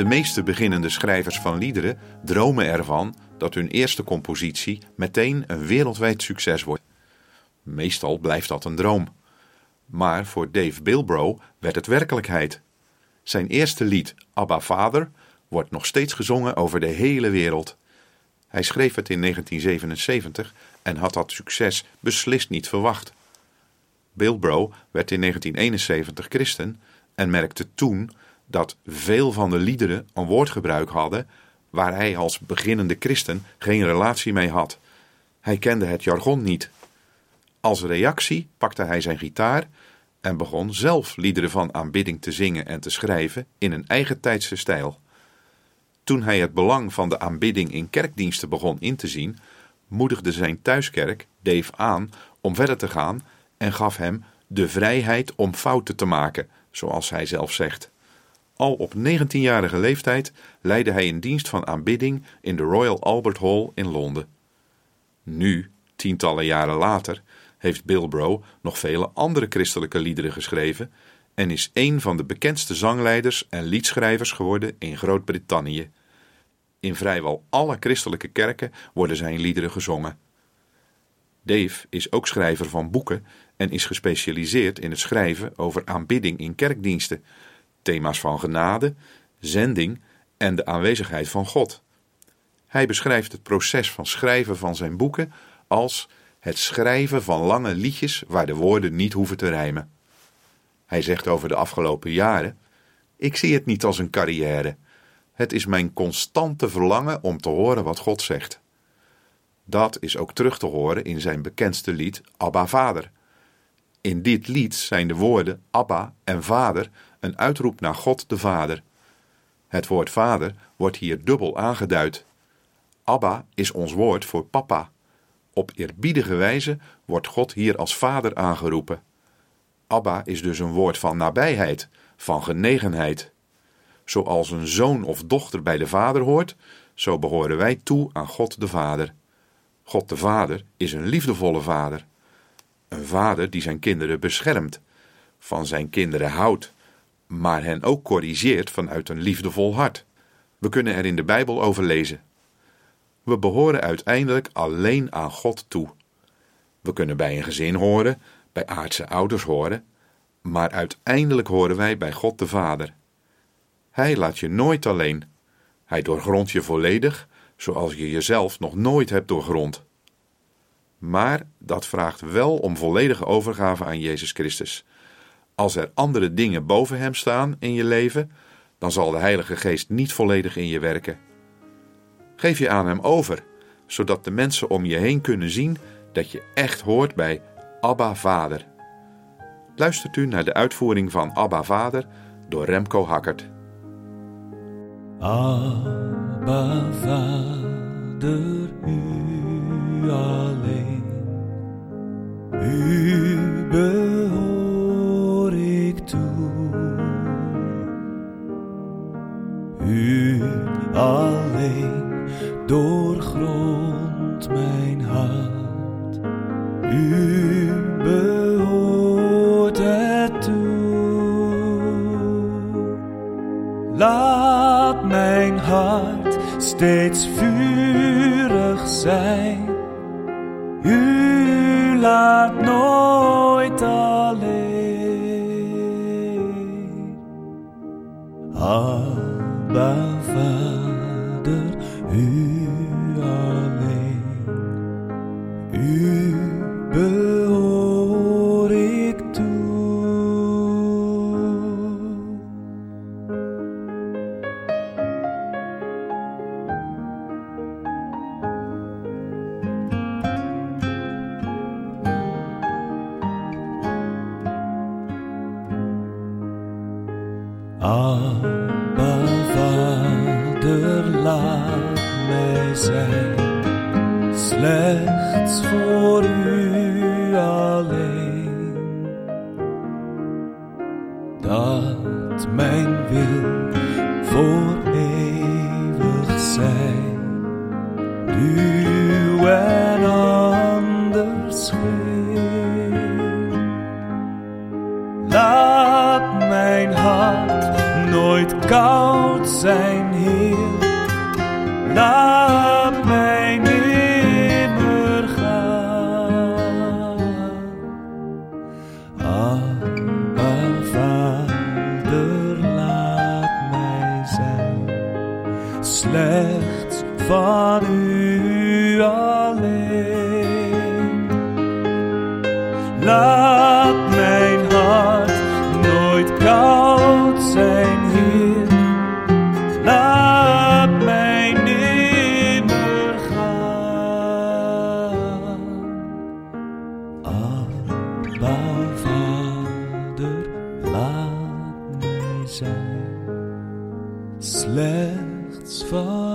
De meeste beginnende schrijvers van liederen dromen ervan dat hun eerste compositie meteen een wereldwijd succes wordt. Meestal blijft dat een droom. Maar voor Dave Bilbrow werd het werkelijkheid. Zijn eerste lied, Abba Vader, wordt nog steeds gezongen over de hele wereld. Hij schreef het in 1977 en had dat succes beslist niet verwacht. Bilbrow werd in 1971 christen en merkte toen dat veel van de liederen een woordgebruik hadden waar hij als beginnende christen geen relatie mee had. Hij kende het jargon niet. Als reactie pakte hij zijn gitaar en begon zelf liederen van aanbidding te zingen en te schrijven in een eigen tijdse stijl. Toen hij het belang van de aanbidding in kerkdiensten begon in te zien, moedigde zijn thuiskerk Dave aan om verder te gaan en gaf hem de vrijheid om fouten te maken, zoals hij zelf zegt. Al op 19-jarige leeftijd leidde hij een dienst van aanbidding in de Royal Albert Hall in Londen. Nu, tientallen jaren later, heeft Bilbrow nog vele andere christelijke liederen geschreven en is een van de bekendste zangleiders en liedschrijvers geworden in Groot-Brittannië. In vrijwel alle christelijke kerken worden zijn liederen gezongen. Dave is ook schrijver van boeken en is gespecialiseerd in het schrijven over aanbidding in kerkdiensten, thema's van genade, zending en de aanwezigheid van God. Hij beschrijft het proces van schrijven van zijn boeken als het schrijven van lange liedjes waar de woorden niet hoeven te rijmen. Hij zegt over de afgelopen jaren: Ik zie het niet als een carrière. Het is mijn constante verlangen om te horen wat God zegt. Dat is ook terug te horen in zijn bekendste lied Abba Vader. In dit lied zijn de woorden Abba en Vader een uitroep naar God de Vader. Het woord Vader wordt hier dubbel aangeduid. Abba is ons woord voor papa. Op eerbiedige wijze wordt God hier als Vader aangeroepen. Abba is dus een woord van nabijheid, van genegenheid. Zoals een zoon of dochter bij de Vader hoort, zo behoren wij toe aan God de Vader. God de Vader is een liefdevolle Vader. Een vader die zijn kinderen beschermt, van zijn kinderen houdt, maar hen ook corrigeert vanuit een liefdevol hart. We kunnen er in de Bijbel over lezen. We behoren uiteindelijk alleen aan God toe. We kunnen bij een gezin horen, bij aardse ouders horen, maar uiteindelijk horen wij bij God de Vader. Hij laat je nooit alleen. Hij doorgrondt je volledig, zoals je jezelf nog nooit hebt doorgrond. Maar dat vraagt wel om volledige overgave aan Jezus Christus. Als er andere dingen boven Hem staan in je leven, dan zal de Heilige Geest niet volledig in je werken. Geef je aan Hem over, zodat de mensen om je heen kunnen zien dat je echt hoort bij Abba Vader. Luistert u naar de uitvoering van Abba Vader door Remco Hakkert. Abba Vader, u U alleen doorgrond mijn hart, u behoort het toe. Laat mijn hart steeds vurig zijn. U laat nooit alleen. Abba, vader, laat mij zijn, slechts voor u alleen. Dat mijn wil voor eeuwig zijn, U en anders weer. koud zijn, Heer. Laat mij nimmer gaan. Abba, Vader, laat mij zijn. Slechts van U alleen. Laat mij It's far.